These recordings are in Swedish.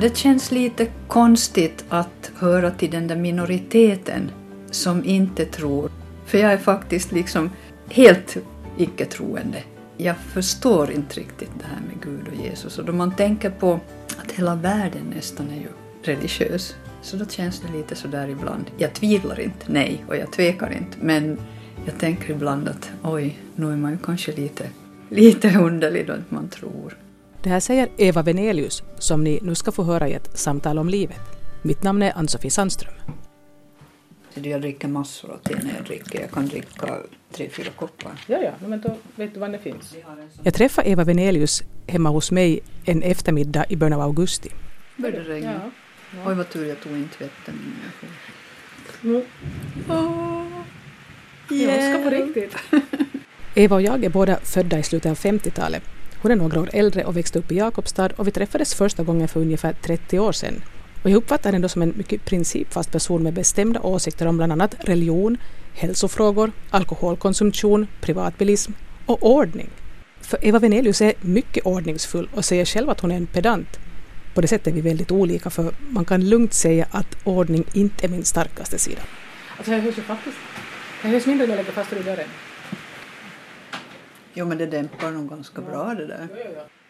Det känns lite konstigt att höra till den där minoriteten som inte tror. För jag är faktiskt liksom helt icke-troende. Jag förstår inte riktigt det här med Gud och Jesus. Och då man tänker på att hela världen nästan är ju religiös, så då känns det lite sådär ibland. Jag tvivlar inte, nej, och jag tvekar inte, men jag tänker ibland att oj, nu är man ju kanske lite, lite underlig då man tror. Det här säger Eva Venelius som ni nu ska få höra i ett samtal om livet. Mitt namn är Ann-Sofie Sandström. Jag dricker massor av te när jag dricker. Jag kan dricka tre, fyra koppar. Ja, ja, men då vet du var det finns. Jag träffade Eva Venelius hemma hos mig en eftermiddag i början av augusti. Började det regna. Ja. Oj, vad tur jag tog in tvätten innan jag for. Mm. Åh, Jag ska på riktigt. Eva och jag är båda födda i slutet av 50-talet. Hon är några år äldre och växte upp i Jakobstad och vi träffades första gången för ungefär 30 år sedan. Och jag uppfattar henne då som en mycket principfast person med bestämda åsikter om bland annat religion, hälsofrågor, alkoholkonsumtion, privatbilism och ordning. För Eva Venelius är mycket ordningsfull och säger själv att hon är en pedant. På det sättet är vi väldigt olika för man kan lugnt säga att ordning inte är min starkaste sida. Alltså jag hörs ju faktiskt. Jag hörs mindre när jag lägger fast i dörren. Jo, men det dämpar nog ganska bra det där.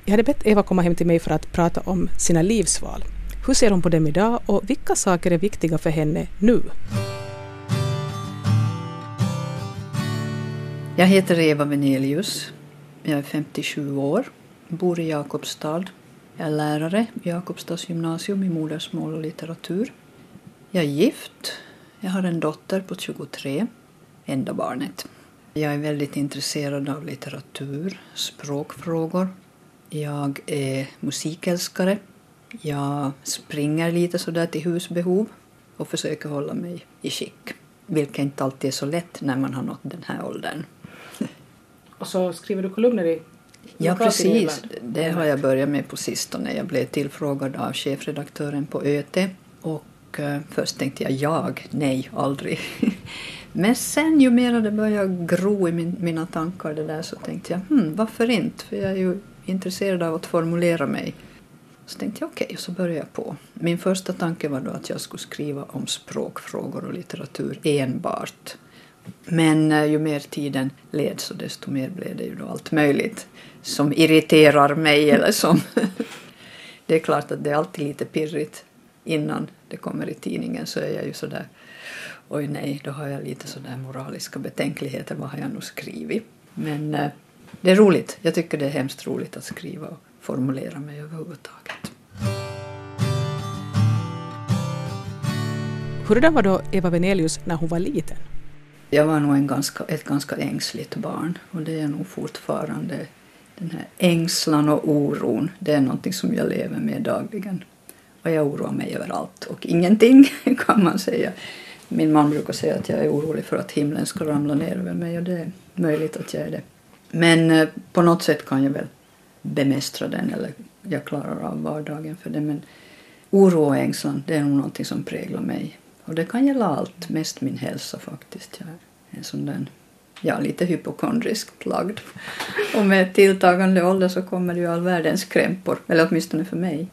Jag hade bett Eva komma hem till mig för att prata om sina livsval. Hur ser hon på dem idag och vilka saker är viktiga för henne nu? Jag heter Eva Venelius. Jag är 57 år. Bor i Jakobstad. Jag är lärare vid Jakobstads gymnasium i modersmål och litteratur. Jag är gift. Jag har en dotter på 23, enda barnet. Jag är väldigt intresserad av litteratur, språkfrågor. Jag är musikälskare. Jag springer lite sådär till husbehov och försöker hålla mig i skick. Vilket inte alltid är så lätt när man har nått den här åldern. Och så skriver du kolumner i Ja, precis. Det har jag börjat med på sistone. Jag blev tillfrågad av chefredaktören på ÖT. Och eh, först tänkte jag jag, nej, aldrig. Men sen ju mer det började gro i min, mina tankar det där så tänkte jag, hmm, varför inte? För jag är ju intresserad av att formulera mig. Så tänkte jag okej, så började jag på. Min första tanke var då att jag skulle skriva om språkfrågor och litteratur enbart. Men eh, ju mer tiden led så desto mer blev det ju då allt möjligt som irriterar mig eller som... det är klart att det är alltid lite pirrigt innan det kommer i tidningen så är jag ju sådär oj nej, då har jag lite sådär moraliska betänkligheter, vad har jag nu skrivit? Men eh, det är roligt, jag tycker det är hemskt roligt att skriva och formulera mig överhuvudtaget. Hurdan var då Eva Venelius när hon var liten? Jag var nog en ganska, ett ganska ängsligt barn och det är nog fortfarande den här ängslan och oron. Det är någonting som jag lever med dagligen. Och jag oroar mig över allt och ingenting kan man säga. Min man brukar säga att jag är orolig för att himlen ska ramla ner över mig och det är möjligt att jag är det. Men eh, på något sätt kan jag väl bemästra den eller jag klarar av vardagen för det. Men oro och ängslan, det är nog någonting som präglar mig. Och det kan gälla allt, mest min hälsa faktiskt. Jag är en sån där, ja, lite hypokondriskt lagd. Och med tilltagande ålder så kommer det ju all världens krämpor, eller åtminstone för mig.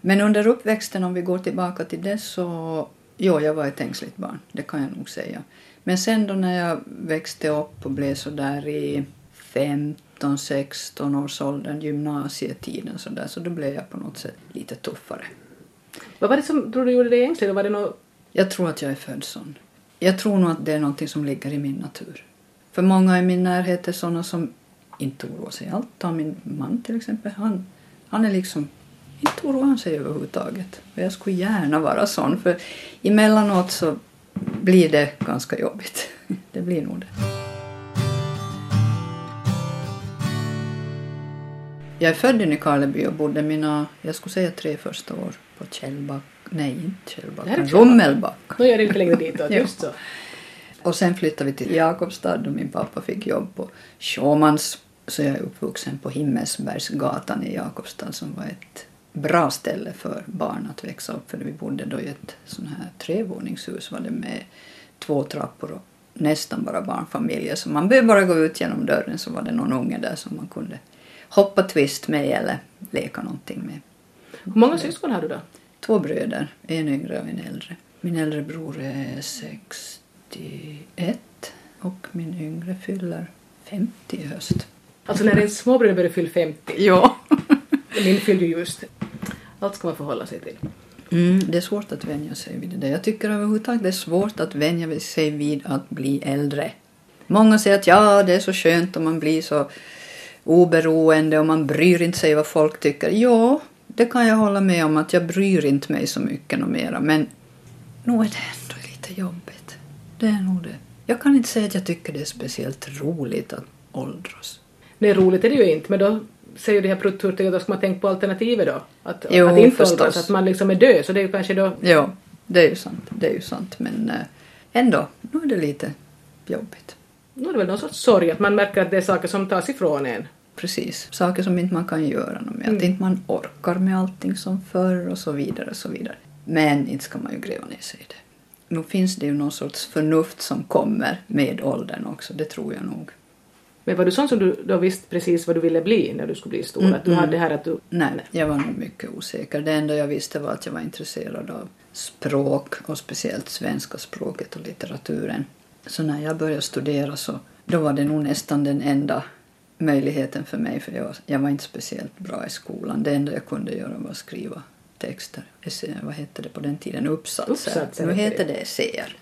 Men under uppväxten, om vi går tillbaka till det, så jo, jag var ett ängsligt barn, det kan jag nog säga. Men sen då när jag växte upp och blev så där i 15-16 års åldern, gymnasietiden så där, så då blev jag på något sätt lite tuffare. Vad var det som tror du gjorde dig ängslig? Var det något... Jag tror att jag är född sån. Jag tror nog att det är någonting som ligger i min natur. För många i min närhet är såna som inte oroar sig allt. Ta min man till exempel. Han, han är liksom inte oroar han sig överhuvudtaget. Och jag skulle gärna vara sån. För emellanåt så blir det ganska jobbigt. Det blir nog det. Jag är född i Nykarleby och bodde mina, jag skulle säga tre första år på Källback, nej inte Källback. Rummelbacka. Nu är det lite längre ditåt, just så. Och sen flyttade vi till Jakobstad och min pappa fick jobb på Schåmans. Så jag är uppvuxen på Himmelsbergsgatan i Jakobstad som var ett bra ställe för barn att växa upp för vi bodde då i ett sån här trevåningshus var det med två trappor och nästan bara barnfamiljer så man behövde bara gå ut genom dörren så var det någon unge där som man kunde hoppa twist med eller leka någonting med. Hur många syskon har du då? Två bröder, en yngre och en äldre. Min äldre bror är 61 och min yngre fyller 50 i höst. Alltså när en småbror börjar fylla 50. Ja. Min fyllde ju just. Allt ska man förhålla sig till. Mm, det är svårt att vänja sig vid det. Jag tycker överhuvudtaget det är svårt att vänja sig vid att bli äldre. Många säger att ja, det är så skönt om man blir så oberoende och man bryr inte sig vad folk tycker. Ja, det kan jag hålla med om att jag bryr inte mig så mycket mera. Men nog är det ändå lite jobbigt. Det är nog det. Jag kan inte säga att jag tycker det är speciellt roligt att åldras. Nej, roligt är det ju inte, men då säger de här prutthurtiga, då ska man tänka på alternativet då. Att, Jo, att inte åldras, att man liksom är död, så det är ju kanske då... Ja, det är ju sant. Det är ju sant. Men eh, ändå, nu är det lite jobbigt. Nu är det väl någon sorts sorg, att man märker att det är saker som tas ifrån en. Precis. Saker som inte man kan göra något med. Att Mm. inte man orkar med allting som förr och så vidare och så vidare. Men inte ska man ju gräva ner sig i det. Nu finns det ju någon sorts förnuft som kommer med åldern också. Det tror jag nog. Men var du sån som du då visste precis vad du ville bli när du skulle bli stor? Mm, Att du mm. hade det här att du... Nej, jag var nog mycket osäker. Det enda jag visste var att jag var intresserad av språk och speciellt svenska språket och litteraturen. Så när jag började studera så då var det nog nästan den enda möjligheten för mig för jag, jag var inte speciellt bra i skolan. Det enda jag kunde göra var att skriva texter. Essä, vad hette det på den tiden? Uppsatser. Uppsatser nu heter det essäer.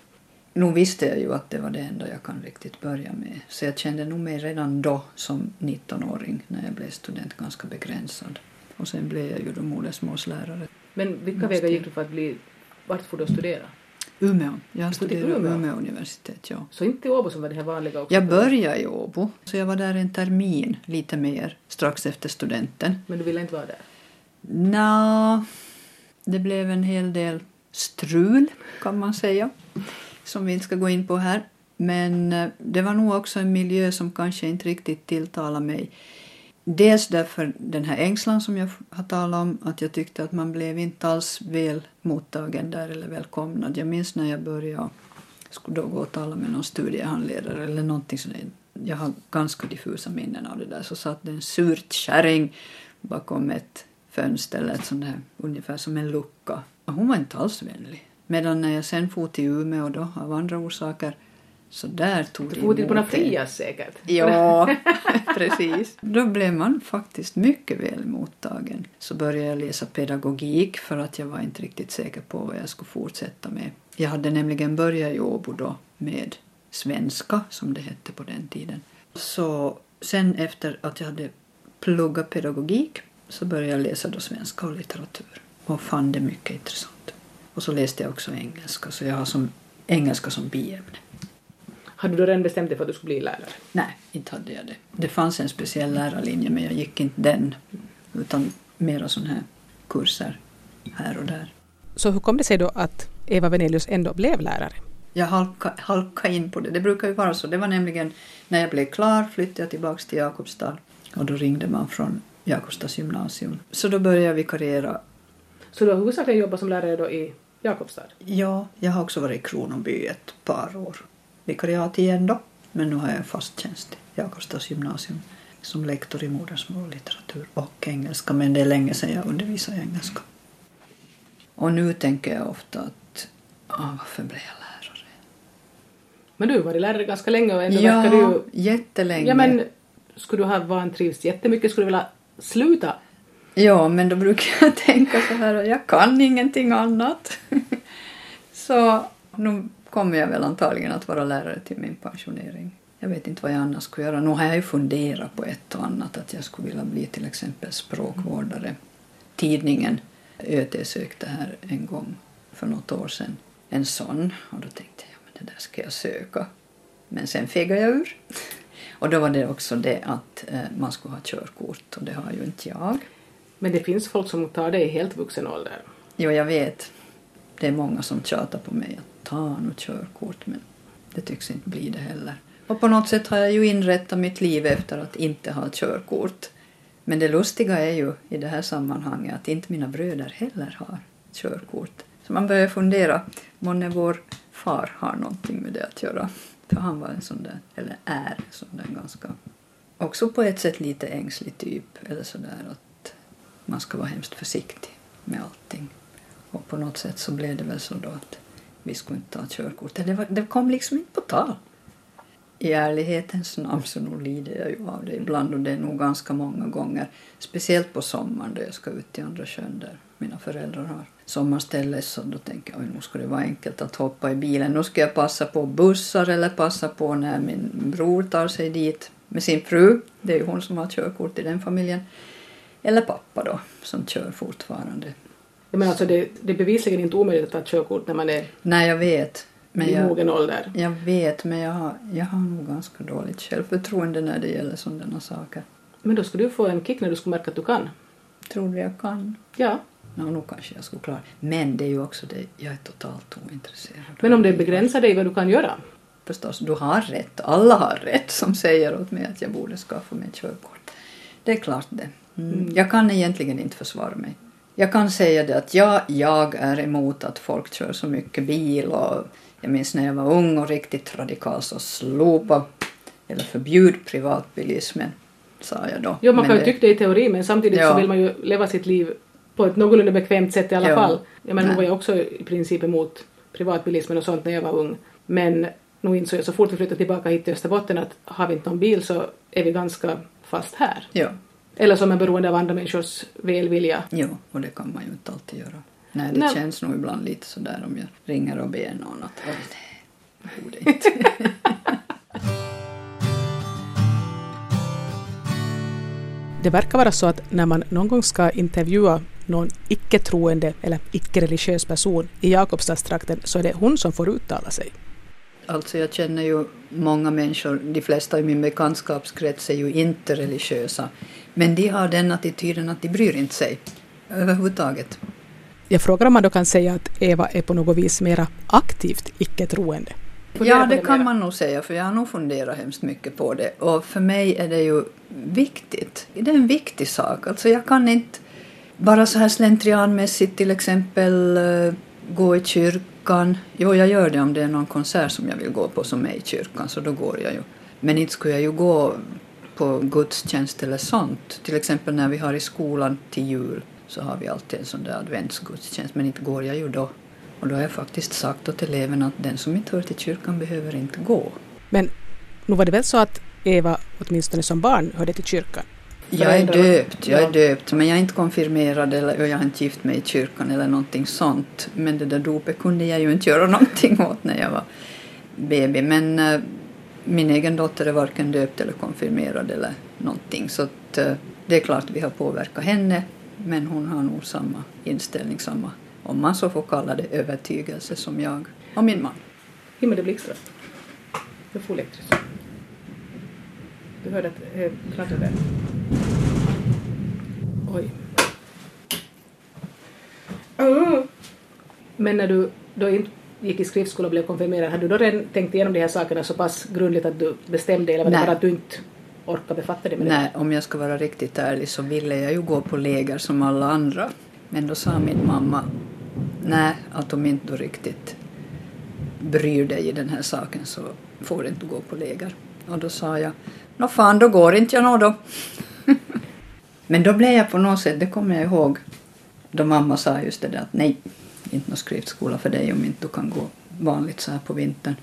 Nu visste jag ju att det var det enda jag kan riktigt börja med. Så jag kände nog mig redan då som 19-åring när jag blev student ganska begränsad. Och sen blev jag ju då modersmålslärare. Men vilka Måste vägar gick du för att bli... Vart får du studera? Umeå. Jag studerade Umeå? Umeå universitet, ja. Så inte i Åbo som var det här vanliga också? Jag började i Åbo, så jag var där en termin, lite mer, strax efter studenten. Men du ville inte vara där? Nå, det blev en hel del strul kan man säga, som vi inte ska gå in på här. Men eh, det var nog också en miljö som kanske inte riktigt tilltalade mig. Dels därför den här ängslan som jag har talat om, att jag tyckte att man blev inte alls väl mottagen där eller välkomnad. Jag minns när jag började, skulle då gå och tala med någon studiehandledare eller någonting sånt. Jag har ganska diffusa minnen av det där. Så satt det en surt kärring bakom ett fönster, eller ett sånt där, ungefär som en lucka. Och hon var inte alls vänlig. Medan när jag sen for till Umeå då, av andra orsaker, så där tog Du det får till på. Frias säkert? Ja, precis. Då blev man faktiskt mycket väl mottagen. Så började jag läsa pedagogik för att jag var inte riktigt säker på vad jag skulle fortsätta med. Jag hade nämligen börjat i Åbo då med svenska, som det hette på den tiden. Så sen efter att jag hade pluggat pedagogik så började jag läsa då svenska och litteratur och fann det mycket intressant. Och så läste jag också engelska, så jag har som engelska som biämne. Hade du redan bestämt dig för att du skulle bli lärare? Nej, inte hade jag det. Det fanns en speciell lärarlinje men jag gick inte den. Utan mera sådana här kurser här och där. Så hur kom det sig då att Eva Venelius ändå blev lärare? Jag halkade halka in på det. Det brukar ju vara så. Det var nämligen när jag blev klar flyttade jag tillbaka till Jakobstad. Och då ringde man från Jakobstads gymnasium. Så då började jag vikariera. Så du har huvudsakligen jobbat som lärare då i Jakobstad? Ja, jag har också varit i Kronoby ett par år. Vikariat igen då. Men nu har jag en fast tjänst i Jakobstads gymnasium som lektor i modersmål, litteratur och engelska. Men det är länge sedan jag undervisade i engelska. Och nu tänker jag ofta att ah, varför blev jag lärare? Men du har varit lärare ganska länge och ändå verkar du Ja, ju... jättelänge. Ja men, skulle du ha vantrivts jättemycket, skulle du vilja sluta? Ja, men då brukar jag tänka så här att jag kan ingenting annat. så nu kommer jag väl antagligen att vara lärare till min pensionering. Jag vet inte vad jag annars skulle göra. Nu har jag ju funderat på ett och annat, att jag skulle vilja bli till exempel språkvårdare. Tidningen ÖT sökte här en gång för något år sedan en sån och då tänkte jag, men det där ska jag söka. Men sen fegade jag ur. Och då var det också det att eh, man skulle ha körkort och det har ju inte jag. Men det finns folk som tar det i helt vuxen ålder. Jo, jag vet. Det är många som tjatar på mig att ta nu körkort, men det tycks inte bli det heller. Och på något sätt har jag ju inrättat mitt liv efter att inte ha körkort. Men det lustiga är ju i det här sammanhanget att inte mina bröder heller har körkort. Så man börjar fundera, månne vår far har någonting med det att göra. För han var en sån där, eller är en sån där ganska, också på ett sätt lite ängslig typ, eller sådär att man ska vara hemskt försiktig med allting. Och på något sätt så blev det väl så då att vi skulle inte ta körkort. Det, var, det kom liksom inte på tal. I ärlighetens namn så nog lider jag ju av det ibland och det är nog ganska många gånger. Speciellt på sommaren då jag ska ut till andra sjön där mina föräldrar har sommarställe så då tänker jag att nu skulle det vara enkelt att hoppa i bilen. Nu ska jag passa på bussar eller passa på när min bror tar sig dit med sin fru. Det är ju hon som har körkort i den familjen. Eller pappa då som kör fortfarande. Men alltså det, det är bevisligen inte omöjligt att ta körkort när man är Nej, jag vet. Men i jag, mogen ålder. jag vet, men jag har, jag har nog ganska dåligt självförtroende när det gäller sådana saker. Men då skulle du få en kick när du skulle märka att du kan. Tror du jag kan? Ja. Nå, nog kanske jag skulle klara Men det är ju också det, jag är totalt ointresserad. Men om det begränsar dig vad du kan göra? Förstås, du har rätt. Alla har rätt som säger åt mig att jag borde skaffa mig körkort. Det är klart det. Mm. Mm. Jag kan egentligen inte försvara mig. Jag kan säga det att ja, jag är emot att folk kör så mycket bil och jag minns när jag var ung och riktigt radikal så slopa eller förbjud privatbilismen, sa jag då. Jo, man kan ju tycka det i teori men samtidigt Ja. så vill man ju leva sitt liv på ett någorlunda bekvämt sätt i alla Ja. fall. Jag menar, nu var jag också i princip emot privatbilismen och sånt när jag var ung. Men nu insåg jag så fort vi flyttade tillbaka hit till Österbotten att har vi inte någon bil så är vi ganska fast här. Ja, Eller som är beroende av andra människors välvilja. jo, och det kan man ju inte alltid göra. Nej, det Nej. känns nog ibland lite sådär om jag ringer och ber någon att oj, det borde inte. Det verkar vara så att när man någon gång ska intervjua någon icke-troende eller icke-religiös person i Jakobstadstrakten så är det hon som får uttala sig. Alltså jag känner ju många människor, de flesta i min bekantskapskrets är ju inte religiösa. Men de har den attityden att de bryr inte sig överhuvudtaget. Jag frågar om man då kan säga att Eva är på något vis mera aktivt icke-troende. Ja, det kan man nog säga, för jag har nog funderat hemskt mycket på det. Och för mig är det ju viktigt. Det är en viktig sak. Alltså jag kan inte bara så här slentrianmässigt till exempel eh, gå i kyrkan. Jo, jag gör det om det är någon konsert som jag vill gå på som är i kyrkan, så då går jag ju. Men inte skulle jag ju gå på gudstjänst eller sånt. Till exempel när vi har i skolan till jul så har vi alltid en sån där adventsgudstjänst, men inte går jag ju då. Och då har jag faktiskt sagt åt eleverna att den som inte hör till kyrkan behöver inte gå. Men nu var det väl så att Eva åtminstone som barn hörde till kyrkan? Jag är döpt, jag Ja. är döpt, men jag är inte konfirmerad eller jag har inte gift mig i kyrkan eller någonting sånt. Men det där dopet kunde jag ju inte göra någonting åt när jag var baby. Men eh, min egen dotter är varken döpt eller konfirmerad eller någonting. Så att, eh, det är klart vi har påverkat henne, men hon har nog samma inställning, samma, om man så får kalla det, övertygelse som jag och min man. Himmel, blixtrar. Det får elektriskt. Du hörde att det knattrade där. Oj. Mm. Men när du då inte gick i skriftskola och blev konfirmerad, hade du då redan tänkt igenom de här sakerna så pass grundligt att du bestämde eller var det Nej. bara att du inte orkade befatta dig med Nej, om jag ska vara riktigt ärlig så ville jag ju gå på läger som alla andra. Men då sa min mamma nej, att om inte du riktigt bryr dig i den här saken så får du inte gå på läger. Och då sa jag, nå fan, då går inte jag nå då. Men då blev jag på något sätt, det kommer jag ihåg, då mamma sa just det där att nej, inte någon skriftskola för dig om inte du kan gå vanligt så här på vintern.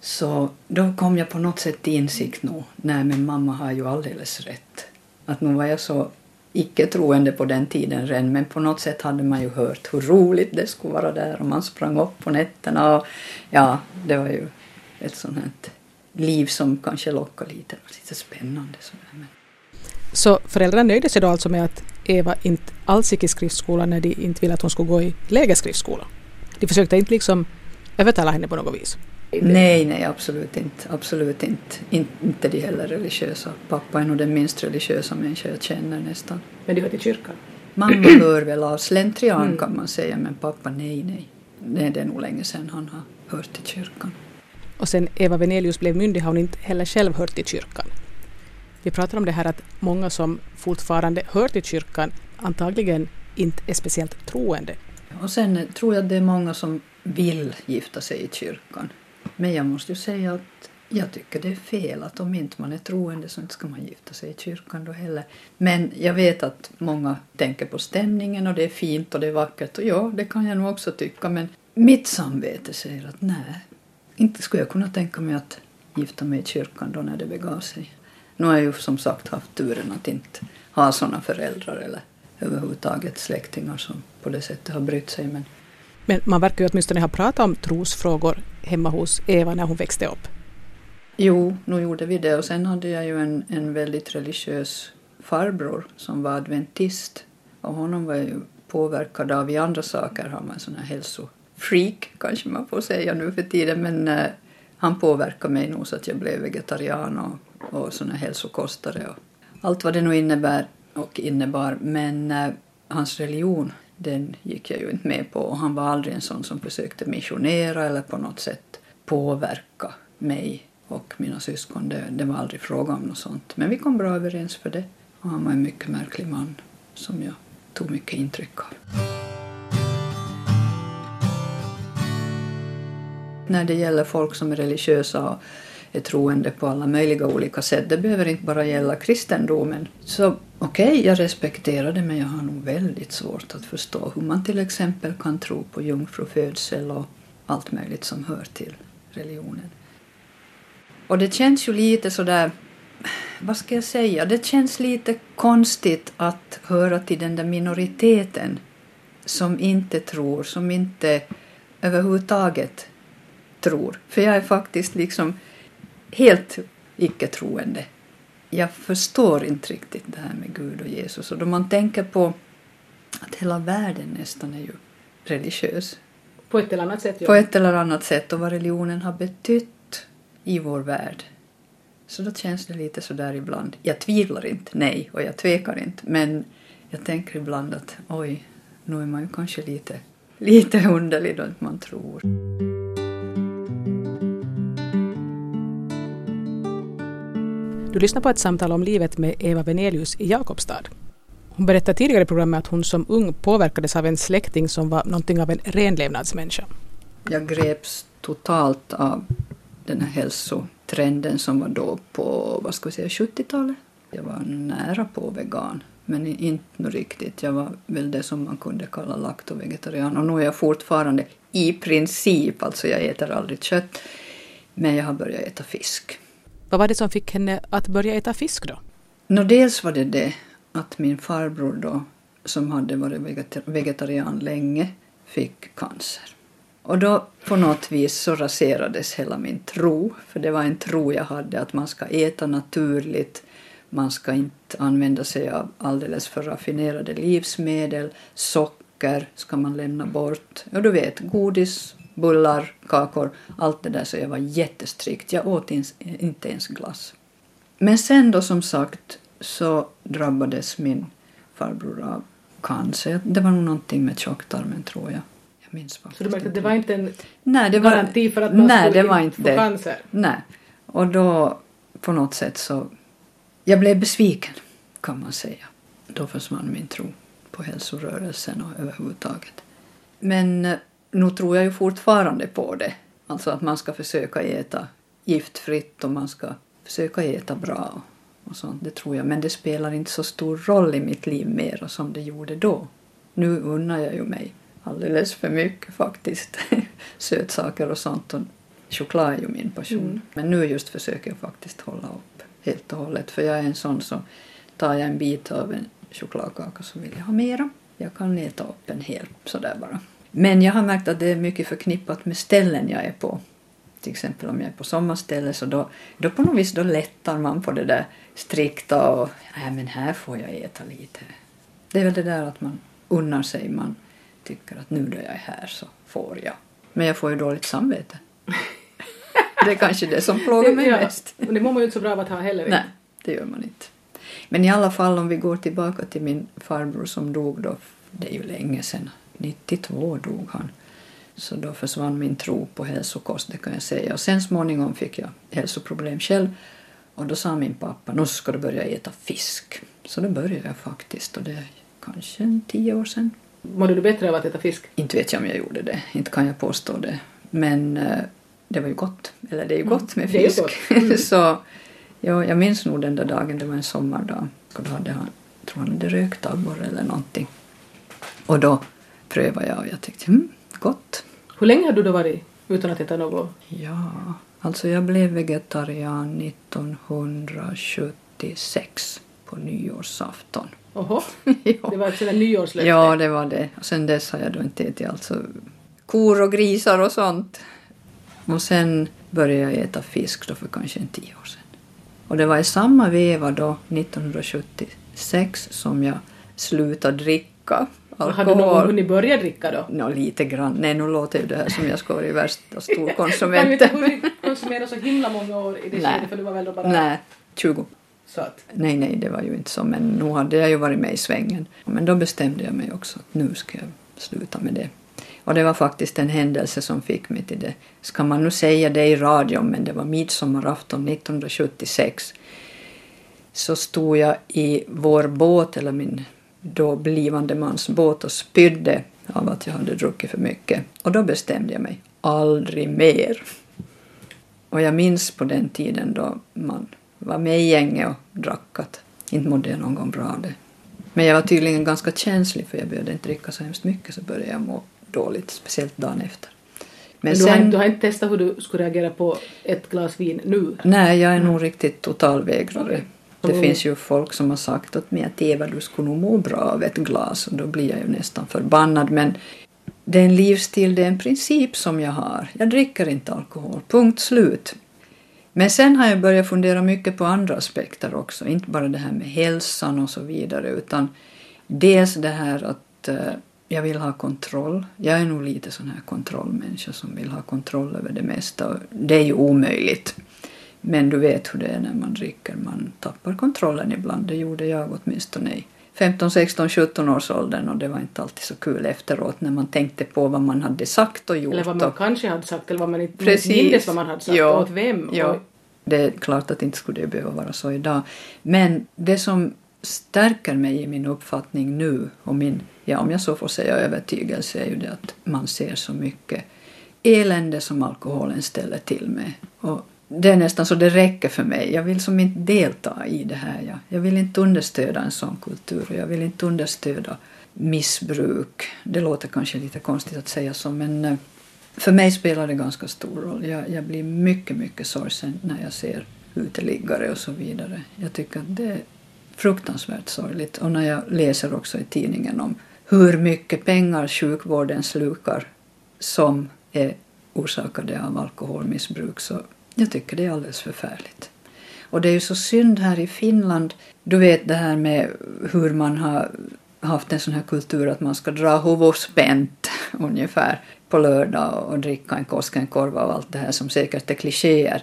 Så då kom jag på något sätt till insikt nog, nej men mamma har ju alldeles rätt. Att nu var jag så icke-troende på den tiden redan, men på något sätt hade man ju hört hur roligt det skulle vara där och man sprang upp på nätterna och ja, det var ju ett sånt här liv som kanske lockade lite, lite spännande sådär. Men Så föräldrarna nöjde sig då alltså med att Eva inte alls gick i skriftskola när de inte ville att hon skulle gå i lägerskriftskola. De försökte inte liksom övertala henne på något vis. Nej, nej, absolut inte. Absolut inte. In, inte de heller religiösa. Pappa är nog den minst religiösa människa jag känner nästan. Men du hör till kyrkan? Mamma hör väl av slentrian Mm. kan man säga, men pappa nej, nej. Nej, det är nog länge sedan han har hört till kyrkan. Och sen Eva Venelius blev myndig har hon inte heller själv hört till kyrkan. Vi pratar om det här att många som fortfarande hör till kyrkan antagligen inte är speciellt troende. Och sen tror jag att det är många som vill gifta sig i kyrkan. Men jag måste ju säga att Jag tycker det är fel att om inte man är troende så inte ska man gifta sig i kyrkan då heller. Men jag vet att många tänker på stämningen och det är fint och det är vackert och ja, det kan jag nog också tycka men mitt samvete säger att nej, inte skulle jag kunna tänka mig att gifta mig i kyrkan då när det begav sig. Nu har jag ju som sagt haft turen att inte ha sådana föräldrar eller överhuvudtaget släktingar som på det sättet har brytt sig. Men, men man verkar ju åtminstone ha pratat om trosfrågor hemma hos Eva när hon växte upp. Jo, nu gjorde vi det och sen hade jag ju en, en väldigt religiös farbror som var adventist och honom var jag ju påverkad av i andra saker. Han var en sån här Freak kanske man får säga nu för tiden men eh, han påverkade mig nog så att jag blev vegetarian och, och sån här hälsokostare och allt vad det nu innebär och innebar. Men eh, hans religion den gick jag ju inte med på och han var aldrig en sån som försökte missionera eller på något sätt påverka mig och mina syskon. Det, det var aldrig fråga om något sånt. Men vi kom bra överens för det. Och han var en mycket märklig man som jag tog mycket intryck av. När det gäller folk som är religiösa och är troende på alla möjliga olika sätt, det behöver inte bara gälla kristendomen. Så okej, okay, jag respekterar det men jag har nog väldigt svårt att förstå hur man till exempel kan tro på jungfrufödsel och allt möjligt som hör till religionen. Och det känns ju lite sådär, vad ska jag säga, det känns lite konstigt att höra till den där minoriteten som inte tror, som inte överhuvudtaget tror. För jag är faktiskt liksom helt icke-troende. Jag förstår inte riktigt det här med Gud och Jesus. Och då man tänker på att hela världen nästan är ju religiös. På ett eller annat sätt? Ja. På ett eller annat sätt och vad religionen har betytt i vår värld. Så då känns det lite sådär ibland. Jag tvivlar inte, nej, och jag tvekar inte, men jag tänker ibland att oj, nu är man ju kanske lite, lite underlig då man tror. Du lyssnar på ett samtal om livet med Eva Venelius i Jakobstad. Hon berättade tidigare i programmet att hon som ung påverkades av en släkting som var någonting av en renlevnadsmänniska. Jag greps totalt av den här hälsotrenden som var då på vad ska vi säga, 70-talet. Jag var nära på vegan, men inte riktigt. Jag var väl det som man kunde kalla laktovegetarian och nu är jag fortfarande i princip, alltså jag äter aldrig kött, men jag har börjat äta fisk. Vad var det som fick henne att börja äta fisk då? No, dels var det det att min farbror då, som hade varit vegetarian länge, fick cancer. Och då på något vis så raserades hela min tro, för det var en tro jag hade att man ska äta naturligt, man ska inte använda sig av alldeles för raffinerade livsmedel, socker ska man lämna bort, och du vet godis, bullar, kakor, allt det där så jag var jättestrikt, jag åt inte ens glass. Men sen då som sagt så drabbades min farbror av cancer, det var nog någonting med tjocktarmen tror jag. Jag minns Så du märkte att det var inte en nej, det var, garanti för att man nej, skulle det var inte få det. cancer? Nej. Och då på något sätt så... Jag blev besviken kan man säga. Då försvann min tro på hälsorörelsen och överhuvudtaget. Men eh, nu tror jag ju fortfarande på det. Alltså att man ska försöka äta giftfritt och man ska försöka äta bra och sånt. Det tror jag. Men det spelar inte så stor roll i mitt liv mer som det gjorde då. Nu unnar jag ju mig alldeles för mycket faktiskt. Sötsaker och sånt. Och choklad är ju min passion. Mm. Men nu just försöker jag faktiskt hålla upp helt och hållet. För jag är en sån som tar jag en bit av en chokladkaka så vill jag ha mera. Jag kan äta upp en hel sådär bara. Men jag har märkt att det är mycket förknippat med ställen jag är på. Till exempel om jag är på sommarställe så då, då på något vis då lättar man på det där strikta och nej men här får jag äta lite. Det är väl det där att man unnar sig, man tycker att nu då jag är här så får jag. Men jag får ju dåligt samvete. det är kanske det som plågar mig ja, mest. Det mår man ju inte så bra av att ha heller. Nej, det gör man inte. Men i alla fall om vi går tillbaka till min farbror som dog då, det är ju länge sedan, 92 dog han. Så då försvann min tro på hälsokost, det kan jag säga. Och sen småningom fick jag hälsoproblem själv. Och då sa min pappa, nu ska du börja äta fisk. Så då började jag faktiskt och det är kanske tio år sedan. Mådde du bättre av att äta fisk? Inte vet jag om jag gjorde det, inte kan jag påstå det. Men eh, det var ju gott. Eller det är ju gott med fisk. gott. Mm. så ja, jag minns nog den där dagen, det var en sommardag. Och då hade han, tror han hade rökt abborre eller någonting. Och då prövade jag och jag tyckte, mm, gott. Hur länge har du då varit utan att äta något? Ja, alltså jag blev vegetarian 1976 på nyårsafton. Oho, ja. det var ett där nyårslöfte. ja, det var det. Och sen dess har jag då inte ätit alltså kor och grisar och sånt. Och sen började jag äta fisk då för kanske en tio år sedan. Och det var i samma veva då, 1976, som jag slutade dricka Har du någon alkohol. hunnit börja dricka då? Nå, lite grann. Nej, nu låter ju det här som jag ska vara värsta Kan ju storkonsumenten. inte konsumera så himla många år i det skedet för du var väl då bara Nej, 20. så att Nej, nej, det var ju inte så, men nu hade jag ju varit med i svängen. Men då bestämde jag mig också att nu ska jag sluta med det. Och det var faktiskt en händelse som fick mig till det. Ska man nu säga det i radion, men det var midsommarafton 1976. Så stod jag i vår båt, eller min då blivande mans båt och spydde av att jag hade druckit för mycket. Och då bestämde jag mig, aldrig mer. Och jag minns på den tiden då man var med i gänget och drack att inte mådde jag någon gång bra av det. Men jag var tydligen ganska känslig för jag behövde inte dricka så hemskt mycket så började jag må dåligt, speciellt dagen efter. Men, Men du, har, sen, inte- du har inte testat hur du skulle reagera på ett glas vin nu? nej, jag är nog riktigt totalvägrare. Okej. Det Mm. finns ju folk som har sagt åt mig att Eva, du skulle nog må bra av ett glas och då blir jag ju nästan förbannad. Men det är en livsstil, det är en princip som jag har. Jag dricker inte alkohol, punkt slut. Men sen har jag börjat fundera mycket på andra aspekter också, inte bara det här med hälsan och så vidare, utan dels det här att eh, jag vill ha kontroll. Jag är nog lite sån här kontrollmänniska som vill ha kontroll över det mesta. och Det är ju omöjligt. Men du vet hur det är när man dricker, man tappar kontrollen ibland. Det gjorde jag åtminstone i 15, 16, 17 års åldern och det var inte alltid så kul efteråt när man tänkte på vad man hade sagt och gjort. Eller vad man och- kanske hade sagt eller vad man inte Precis. mindes vad man hade sagt Ja. och åt vem. Ja. Och, Det är klart att inte skulle det behöva vara så idag. Men det som stärker mig i min uppfattning nu och min, ja om jag så får säga övertygelse är ju det att man ser så mycket elände som alkoholen ställer till med. Och det är nästan så det räcker för mig. Jag vill som inte delta i det här. Jag, jag vill inte understöda en sån kultur och jag vill inte understöda missbruk. Det låter kanske lite konstigt att säga så men eh, för mig spelar det ganska stor roll. Jag, jag blir mycket, mycket sorgsen när jag ser uteliggare och så vidare. Jag tycker att det är fruktansvärt sorgligt. Och när jag läser också i tidningen om hur mycket pengar sjukvården slukar som är orsakade av alkoholmissbruk så jag tycker det är alldeles förfärligt. Och det är ju så synd här i Finland. Du vet det här med hur man har haft en sån här kultur att man ska dra huvudet spänt ungefär på lördag och dricka en Koskenkorva och allt det här som säkert är klichéer.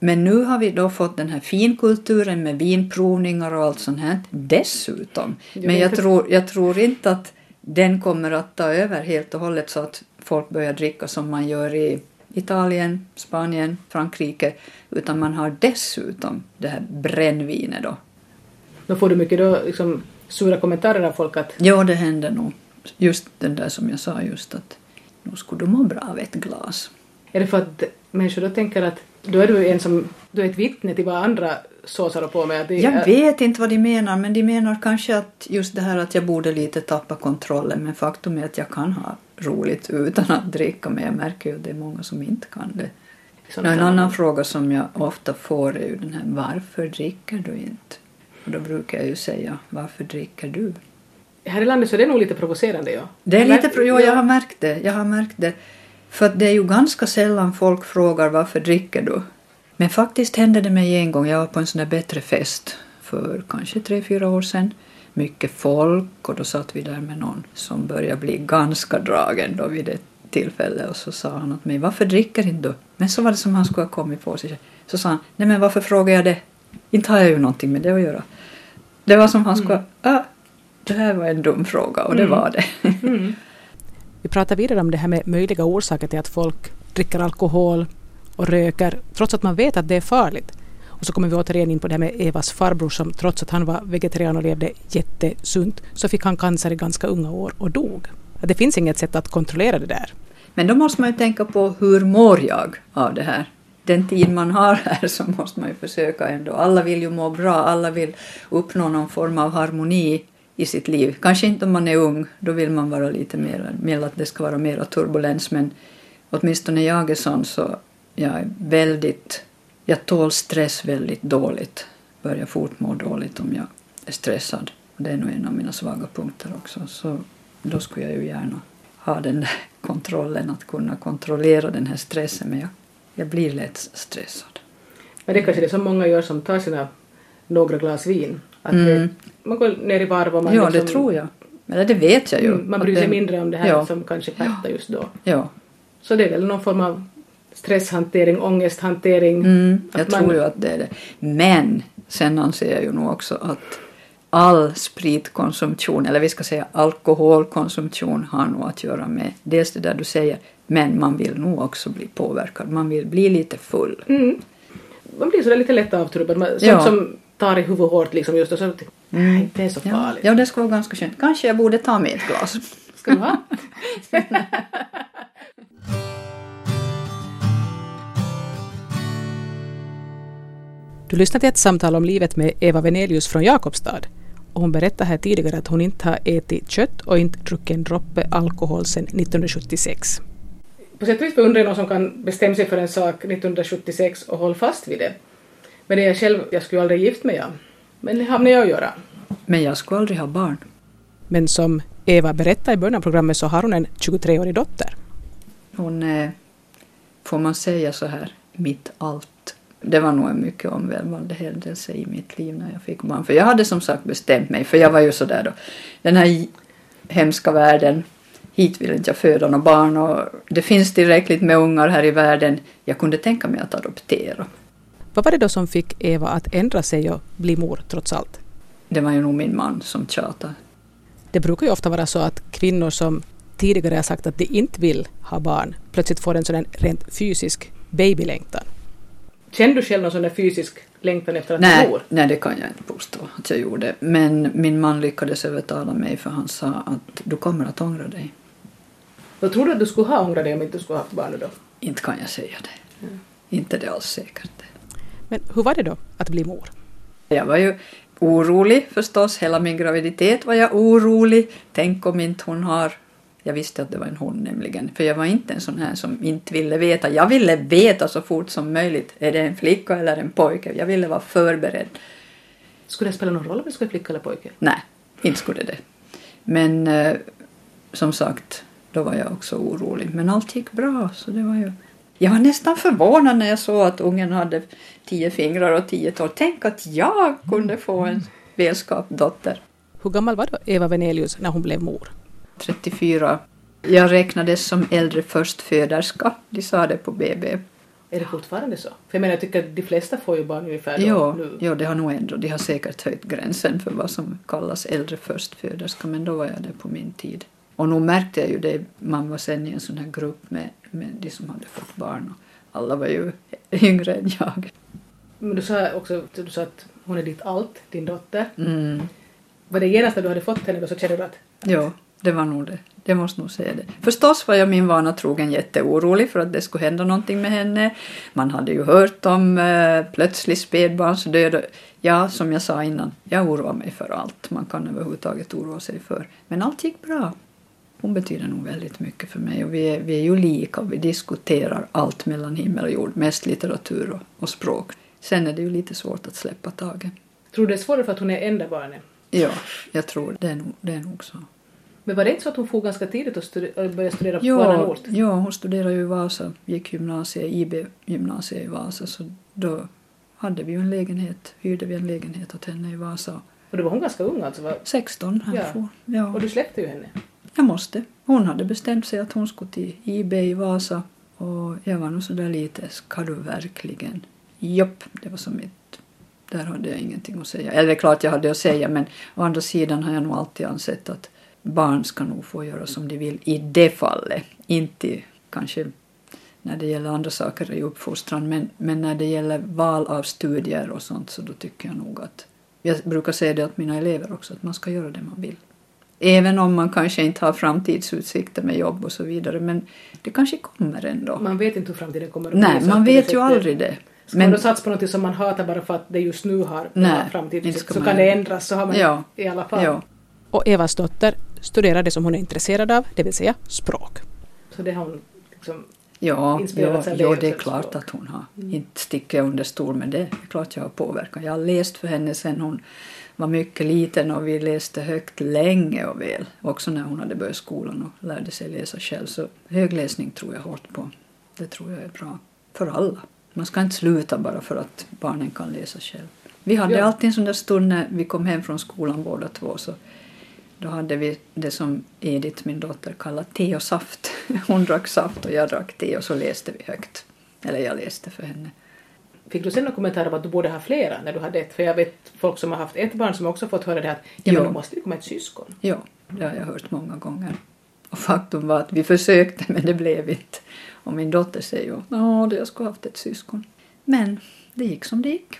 Men nu har vi då fått den här finkulturen med vinprovningar och allt sånt här dessutom. Men jag tror, jag tror inte att den kommer att ta över helt och hållet så att folk börjar dricka som man gör i Italien, Spanien, Frankrike. Utan man har dessutom det här brännvinet då. då får du mycket då liksom sura kommentarer av folk att Ja, det händer nog. Just den där som jag sa just att nu skulle du må bra av ett glas. är det för att människor då tänker att då är du en som, du är ett vittne till vad andra såsar på med. Det Jag är, vet inte vad de menar, men de menar kanske att just det här att jag borde lite tappa kontrollen. Men faktum är att jag kan ha roligt utan att dricka, men jag märker ju att det är många som inte kan det. en annan fråga som jag ofta får är ju den här varför dricker du inte? Och då brukar jag ju säga varför dricker du? Här i landet så är det nog lite provocerande ja. Det är lite, jo, Ja. jag har märkt det. Jag har märkt det. För att det är ju ganska sällan folk frågar varför dricker du? Men faktiskt hände det mig en gång. Jag var på en sån där bättre fest för kanske tre, fyra år sedan. Mycket folk och då satt vi där med någon som började bli ganska dragen då vid ett tillfälle och så sa han åt mig varför dricker inte du? Men så var det som han skulle ha kommit på sig. Så sa han nej men varför frågar jag det? Inte har jag ju någonting med det att göra. Det var som han skulle ah, det här var en dum fråga och det Mm. var det. Mm. Vi pratar vidare om det här med möjliga orsaker till att folk dricker alkohol och röker trots att man vet att det är farligt. Och så kommer vi återigen in på det här med Evas farbror som trots att han var vegetarian och levde jättesunt så fick han cancer i ganska unga år och dog. Det finns inget sätt att kontrollera det där. Men då måste man ju tänka på hur mår jag av det här? Den tid man har här så måste man ju försöka ändå. Alla vill ju må bra, alla vill uppnå någon form av harmoni i sitt liv. Kanske inte om man är ung, då vill man vara lite mer, mer att det ska vara mera turbulens, men åtminstone jag är sån så jag är väldigt, jag tål stress väldigt dåligt. Börjar fort må dåligt om jag är stressad. Det är nog en av mina svaga punkter också. Så då skulle jag ju gärna ha den där kontrollen, att kunna kontrollera den här stressen. Men jag, jag blir lätt stressad. Men det är kanske det som många gör som tar sina några glas vin. Att Mm. det, man går ner i varv och man Ja, liksom, det tror jag. Eller det vet jag ju. Mm, man bryr sig det- mindre om det här Ja. som kanske pärtar just då. Ja, Så det är väl någon form av stresshantering, ångesthantering. mm, jag man- tror ju att det är det. Men sen anser jag ju nog också att all spritkonsumtion, eller vi ska säga alkoholkonsumtion, har nog att göra med dels det där du säger, men man vill nog också bli påverkad. Man vill bli lite full. Mm. Man blir sådär lite lätt avtrubbad. Sånt Ja. som tar i huvudet hårt liksom just och så nej, inte det är så Ja, farligt. ja, det skulle vara ganska skönt. Kanske jag borde ta med ett glas. Ska du ha? Du lyssnar till ett samtal om livet med Eva Venelius från Jakobstad. Och hon berättade här tidigare att hon inte har ätit kött och inte druckit en droppe alkohol sedan 1976. På sätt och vis beundrar jag någon som kan bestämma sig för en sak 1976 och hålla fast vid det. Men det är jag själv, jag skulle aldrig gift mig, ja. Men det har med jag att göra. Men jag skulle aldrig ha barn. Men som Eva berättade i början av programmet så har hon en 23-årig dotter. Hon är, får man säga så här, mitt allt. Det var nog en mycket omvälvande händelse i mitt liv när jag fick barn. För jag hade som sagt bestämt mig, för jag var ju så där då, den här hemska världen, hit vill inte jag föda några barn och det finns tillräckligt med ungar här i världen. Jag kunde tänka mig att adoptera. Vad var det då som fick Eva att ändra sig och bli mor trots allt? Det var ju nog min man som tjatade. Det brukar ju ofta vara så att kvinnor som tidigare har sagt att de inte vill ha barn plötsligt får en sån rent fysisk babylängtan. Känner du själv någon sån där fysisk längtan efter att Nej, mor? nej, det kan jag inte påstå att jag gjorde. Men min man lyckades övertala mig för han sa att du kommer att ångra dig. Vad tror du att du skulle ha ångrat dig om inte du skulle ha haft barn då? Inte kan jag säga det. Inte det alls säkert. Men hur var det då att bli mor? Jag var ju orolig förstås. Hela min graviditet var jag orolig. Tänk om inte hon har... Jag visste att det var en hon nämligen. För jag var inte en sån här som inte ville veta. Jag ville veta så fort som möjligt. Är det en flicka eller en pojke? Jag ville vara förberedd. Skulle det spela någon roll om det skulle vara flicka eller pojke? Nej, inte skulle det. Men eh, som sagt, då var jag också orolig. Men allt gick bra, så det var ju... Jag var nästan förvånad när jag såg att ungen hade tio fingrar och tio tår. Tänk att jag kunde få en välskapsdotter. Hur gammal var då Eva Venelius när hon blev mor? 34. Jag räknades som äldre förstföderska. De sa det på BB. Är det fortfarande så? För jag menar, jag tycker att de flesta får ju barn ungefär då, Jo, nu. jo, det har nog ändå. De har säkert höjt gränsen för vad som kallas äldre förstföderska, men då var jag det på min tid. Och nog märkte jag ju det, man var sen i en sån här grupp med, med de som hade fått barn och alla var ju yngre än jag. Men du sa också du sa att hon är ditt allt, din dotter. Mm. Var det genast när du hade fått henne då så kände du att Jo, det var nog det. Jag måste nog säga det. Förstås var jag min vana trogen jätteorolig för att det skulle hända någonting med henne. Man hade ju hört om eh, plötslig spädbarnsdöd. Ja, som jag sa innan, jag oroar mig för allt man kan överhuvudtaget oroa sig för. Men allt gick bra. Hon betyder nog väldigt mycket för mig och vi är, vi är ju lika och vi diskuterar allt mellan himmel och jord, mest litteratur och, och språk. Sen är det ju lite svårt att släppa taget. tror du det är svårare för att hon är enda barnet? Ja, jag tror det är nog, det är nog så. Men var det inte så att hon får ganska tidigt och studi- och började studera på annan Ja, ort? ja, hon studerade ju i Vasa, gick gymnasiet, IB-gymnasiet i Vasa, så då hade vi ju en lägenhet, hyrde vi en lägenhet åt henne i Vasa. Och då var hon ganska ung alltså? va? 16 här Ja. får. Ja. Och du släppte ju henne? Jag måste. Hon hade bestämt sig att hon skulle till IB i Vasa och jag var nog sådär lite, ska du verkligen? Jopp, det var som mitt där hade jag ingenting att säga. Eller klart jag hade att säga men å andra sidan har jag nog alltid ansett att barn ska nog få göra som de vill i det fallet. Inte kanske när det gäller andra saker i uppfostran men, men när det gäller val av studier och sånt så då tycker jag nog att jag brukar säga det åt mina elever också att man ska göra det man vill. Även om man kanske inte har framtidsutsikter med jobb och så vidare. Men det kanske kommer ändå. Man vet inte hur framtiden kommer att Nej, bli. man vet ju aldrig det. Ska man då satsa på något som man hatar bara för att det just nu har Nej, framtidsutsikter så kan det ändras så har man Ja. i alla fall. Ja. Och Evas dotter studerar det som hon är intresserad av, det vill säga språk. Så det har hon liksom Ja, ja, ja, det är klart språk. att hon har. Inte sticker jag under stol med det. Det är klart jag har påverkat. Jag har läst för henne sen hon var mycket liten och vi läste högt länge och väl. Också när hon hade börjat skolan och lärde sig läsa själv. Så högläsning tror jag hårt på. Det tror jag är bra för alla. Man ska inte sluta bara för att barnen kan läsa själv. Vi hade Ja. alltid en sån där stund när vi kom hem från skolan båda två. Så då hade vi det som Edith, min dotter, kallar te och saft. Hon drack saft och jag drack te och så läste vi högt. Eller jag läste för henne. Fick du sen någon kommentar om att du borde ha flera när du hade ett? För jag vet folk som har haft ett barn som också fått höra det att ja, men då måste det komma ett syskon. Ja, det har jag hört många gånger. Och faktum var att vi försökte men det blev inte. Och min dotter säger ju ja, jag skulle haft ett syskon. Men det gick som det gick.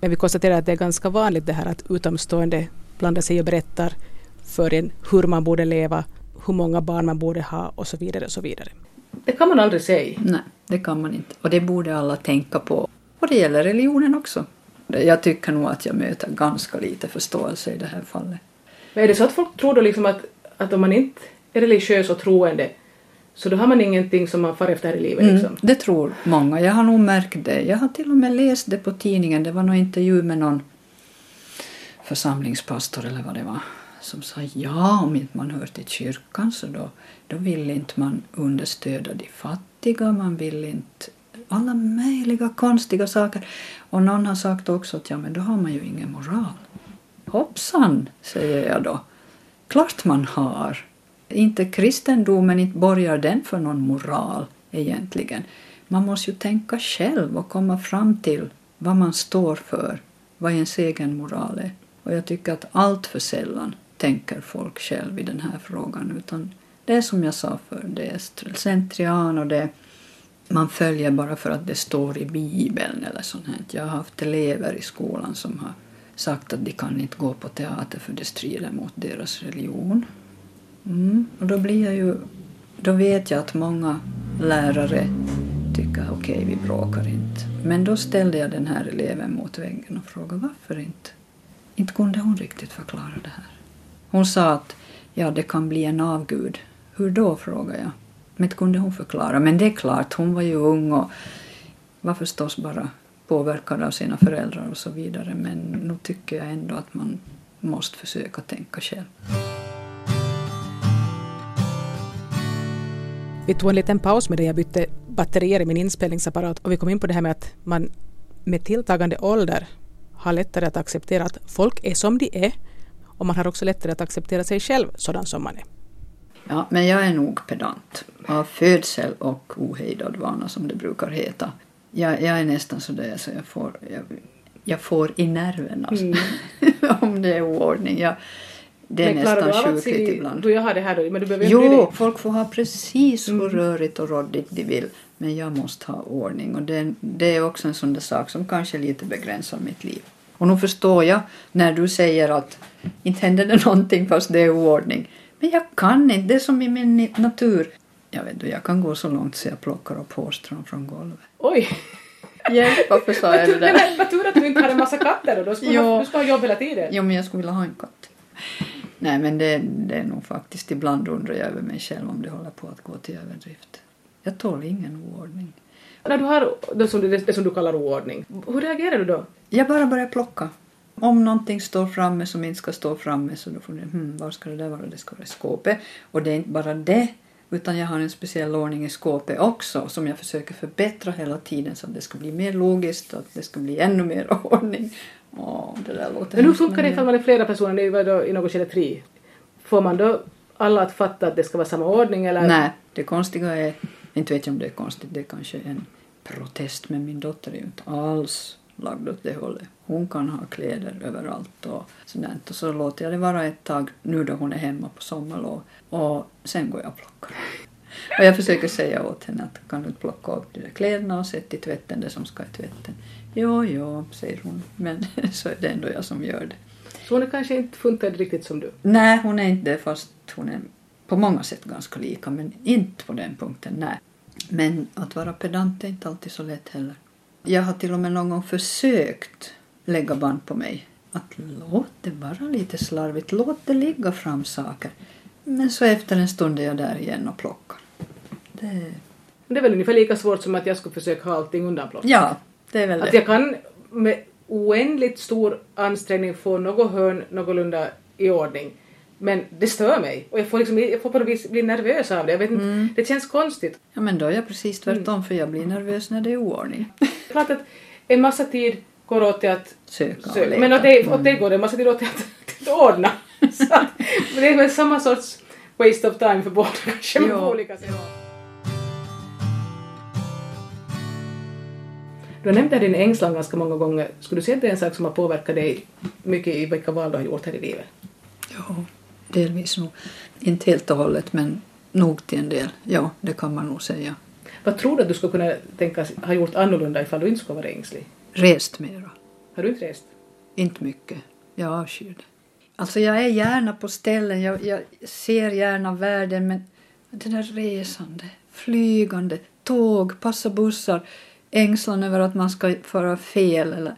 Men vi konstaterar att det är ganska vanligt det här att utomstående blandar sig och berättar för en hur man borde leva, hur många barn man borde ha och så vidare och så vidare. Det kan man aldrig säga. Nej, det kan man inte. Och det borde alla tänka på. Och det gäller religionen också. Jag tycker nog att jag möter ganska lite förståelse i det här fallet. Men är det så att folk tror då liksom att, att om man inte är religiös och troende så då har man ingenting som man far efter i livet liksom? Mm, det tror många. Jag har nog märkt det. Jag har till och med läst det på tidningen. Det var någon intervju med någon församlingspastor eller vad det var som sa ja, om inte man hör till kyrkan så då, då vill inte man understödja de fattiga, man vill inte alla möjliga konstiga saker. Och någon har sagt också att ja, men då har man ju ingen moral. Hoppsan, säger jag då. Klart man har. Inte kristendomen, inte borgar den för någon moral egentligen. Man måste ju tänka själv och komma fram till vad man står för, vad ens egen moral är. Och jag tycker att allt för sällan tänker folk själv i den här frågan. Utan det är som jag sa förr, det är slentrian och det man följer bara för att det står i Bibeln eller sånt här. Jag har haft elever i skolan som har sagt att de kan inte gå på teater för det strider mot deras religion. Mm. Och då blir jag ju... Då vet jag att många lärare tycker okej, vi bråkar inte. Men då ställde jag den här eleven mot väggen och frågade varför inte. Inte kunde hon riktigt förklara det här. Hon sa att ja, det kan bli en avgud. Hur då, frågade jag. Men det kunde hon förklara. Men det är klart, hon var ju ung och var förstås bara påverkad av sina föräldrar och så vidare. Men nu tycker jag ändå att man måste försöka tänka själv. Vi tog en liten paus medan jag bytte batterier i min inspelningsapparat och vi kom in på det här med att man med tilltagande ålder har lättare att acceptera att folk är som de är och man har också lättare att acceptera sig själv sådan som man är. Ja, men jag är nog pedant. Av födsel och ohejdad vana som det brukar heta. Jag, jag är nästan så där så jag får, jag, jag får i nerverna Mm. om det är oordning. Jag, det är Men du nästan sjukligt ibland. då jag har det här då, men du behöver Jo, folk får ha precis hur Mm. rörigt och råddigt de vill. Men jag måste ha ordning. Och det, det är också en sån där sak som kanske lite begränsar mitt liv. Och nu förstår jag när du säger att inte händer det någonting fast det är oordning. Men jag kan inte, det är som i min natur. Jag vet inte, jag kan gå så långt så jag plockar upp hårstrån från golvet. Oj! Hjälp, varför sa jag det där? vad tur att du inte har en massa katter och då skulle Jo. du ska ha jobb hela tiden. Jo, men jag skulle vilja ha en katt. Nej, men det, det är nog faktiskt ibland undrar jag över mig själv om det håller på att gå till överdrift. Jag tål ingen oordning. När du har det som, du, det som du kallar oordning, hur reagerar du då? Jag bara börjar plocka. Om någonting står framme som inte ska stå framme så då får ni, hmm, var ska det där vara? Det ska vara i skåpet. Och det är inte bara det, utan jag har en speciell ordning i skåpet också som jag försöker förbättra hela tiden så att det ska bli mer logiskt och att det ska bli ännu mer ordning. Åh, det där låter Men hur funkar det ifall man är flera personer, det var då i något skede tre? Får man då alla att fatta att det ska vara samma ordning eller? Nej, det konstiga är, inte vet jag om det är konstigt, det är kanske en protest men min dotter är ju inte alls lagd åt det hållet. Hon kan ha kläder överallt och sådant och så låter jag det vara ett tag nu då hon är hemma på sommarlov och sen går jag och plockar. Och jag försöker säga åt henne att kan du inte plocka upp de där kläderna och sätta i tvätten det som ska i tvätten. Jo, jo, säger hon, men så är det ändå jag som gör det. Så hon är kanske inte funtad riktigt som du? Nej, hon är inte det fast hon är på många sätt ganska lika men inte på den punkten, nej. Men att vara pedant är inte alltid så lätt heller. Jag har till och med någon gång försökt lägga band på mig. Att låt det vara lite slarvigt, låt det ligga fram saker. Men så efter en stund är jag där igen och plockar. Det... Det är väl ungefär lika svårt som att jag skulle försöka ha allting undanplockat. Ja, det är väl Att det. jag kan med oändligt stor ansträngning få något hörn någorlunda i ordning. Men det stör mig och jag får, liksom, jag får på något vis bli nervös av det. Jag vet inte, Mm. Det känns konstigt. Ja, men då är jag precis tvärtom för jag blir nervös när det är oordning. Klart att en massa tid går åt till att Söka söka. Men åt det, åt Mm. det går det en massa tid åt till att, till att ordna. Så, att- det är väl samma sorts waste of time för båda kanske på olika sätt. Du har nämnt din ängslan ganska många gånger. Skulle du säga att det är en sak som har påverkat dig mycket i vilka val du har gjort här i livet? Ja, delvis nog. Inte helt och hållet, men nog till en del. Ja, det kan man nog säga. Vad tror du att du skulle kunna tänkas ha gjort annorlunda ifall du inte skulle vara ängslig? Rest mera. Har du inte rest? Inte mycket. Jag avskyr det. Alltså jag är gärna på ställen, jag, jag ser gärna världen men det där resande, flygande, tåg, passa bussar, ängslan över att man ska föra fel eller...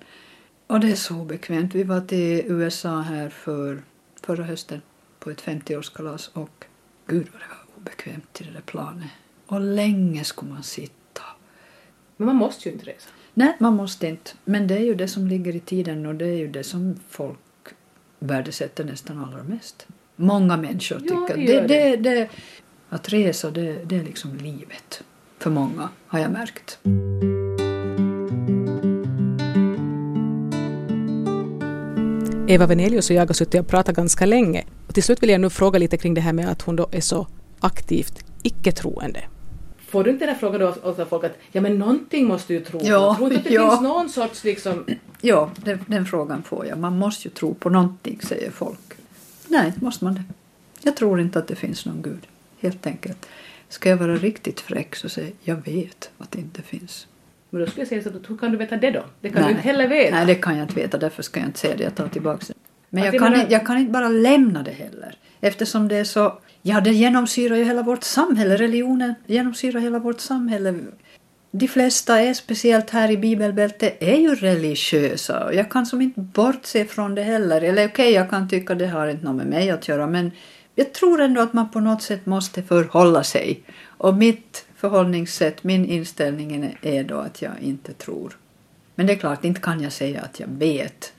Och det är så obekvämt. Vi var till USA här för förra hösten på ett 50-årskalas och gud vad det var obekvämt till det där planet. Och länge skulle man sitta. Men man måste ju inte resa. Nej, man måste inte. Men det är ju det som ligger i tiden och det är ju det som folk värdesätter nästan allra mest. Många människor Ja, tycker det gör det, det, det, att resa det, det är liksom livet. För många har jag märkt. Eva Venelius och jag har suttit och pratat ganska länge. Till slut vill jag nu fråga lite kring det här med att hon då är så aktivt icke-troende. Får du inte den här frågan då av folk att ja men någonting måste du tro på? Ja, Tror du att det ja. finns någon sorts liksom... Ja, den, den frågan får jag. Man måste ju tro på någonting, säger folk. Nej, måste man det? Jag tror inte att det finns någon gud, helt enkelt. Ska jag vara riktigt fräck så säger jag, jag vet att det inte finns. Men då skulle jag säga så att hur kan du veta det då? Det kan du inte heller veta. Nej, det kan jag inte veta. Därför ska jag inte säga det. Jag tar tillbaka det. Men Att jag kan, inte, jag kan inte bara lämna det heller. Eftersom det är så... Ja, det genomsyrar ju hela vårt samhälle. Religionen genomsyrar hela vårt samhälle. De flesta är, speciellt här i bibelbältet, är ju religiösa. Och Jag kan som inte bortse från det heller. Eller okej, jag kan tycka det har inte något med mig att göra. Men jag tror ändå att man på något sätt måste förhålla sig. Och mitt förhållningssätt, min inställning är- är då att jag inte tror. Men det är klart, inte kan jag säga att jag vet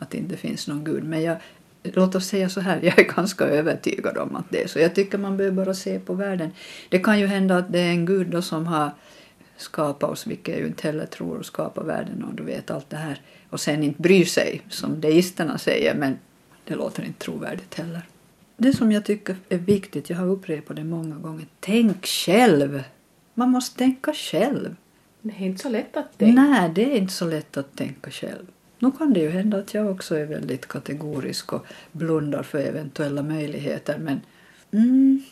att det inte finns någon gud. Men jag, låt oss säga så här, jag är ganska övertygad om att det är så. Jag tycker man behöver bara se på världen. Det kan ju hända att det är en gud då som har skapat oss, vilket jag ju inte heller tror, och skapat världen och du vet allt det här. Och sen inte bryr sig, som deisterna säger, men det låter inte trovärdigt heller. Det som jag tycker är viktigt, jag har upprepat det många gånger, tänk själv! Man måste tänka själv. Det är inte så lätt att tänka. Nej, det är inte så lätt att tänka själv. Nu kan det ju hända att jag också är väldigt kategorisk och blundar för eventuella möjligheter, men mm,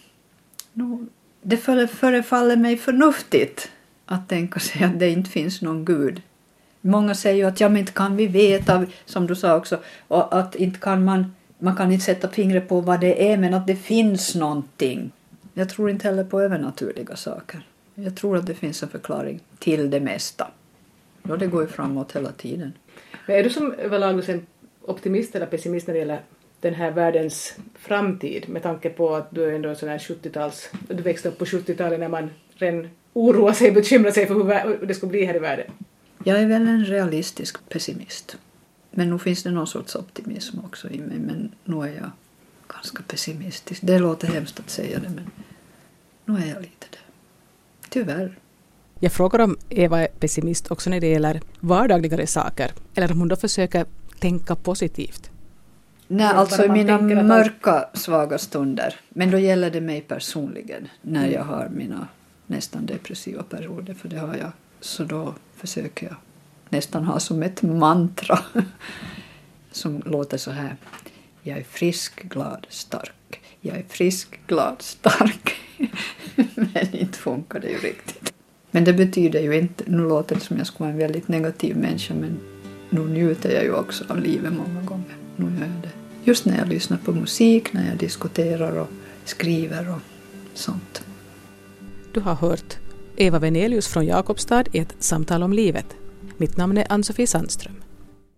no, det förefaller mig förnuftigt att tänka sig att det inte finns någon gud. Många säger ju att ja, men inte kan vi veta, som du sa också, och att inte kan man, man kan inte sätta fingret på vad det är, men att det finns någonting. Jag tror inte heller på övernaturliga saker. Jag tror att det finns en förklaring till det mesta. Ja, det går ju framåt hela tiden. Men är du som överlag en optimist eller pessimist när det gäller den här världens framtid med tanke på att du är ändå en sån här 70-tals... Du växte upp på 70-talet när man redan oroar sig, bekymrar sig för hur det skulle bli här i världen. Jag är väl en realistisk pessimist. Men nu finns det någon sorts optimism också i mig. Men nu är jag ganska pessimistisk. Det låter hemskt att säga det, men nu är jag lite det. Tyvärr. Jag frågar om Eva är pessimist också när det gäller vardagligare saker, eller om hon då försöker tänka positivt. Nej, alltså i mina mörka, svaga stunder. Men då gäller det mig personligen när Mm. jag har mina nästan depressiva perioder, för det har jag. Så då försöker jag nästan ha som ett mantra som låter så här. Jag är frisk, glad, stark. Jag är frisk, glad, stark. Men inte funkar det ju riktigt. Men det betyder ju inte, nu låter det som jag skulle vara en väldigt negativ människa, men nu njuter jag ju också av livet många gånger. Nu gör jag det. Just när jag lyssnar på musik, när jag diskuterar och skriver och sånt. Du har hört Eva Venelius från Jakobstad i ett samtal om livet. Mitt namn är Ann-Sofie Sandström.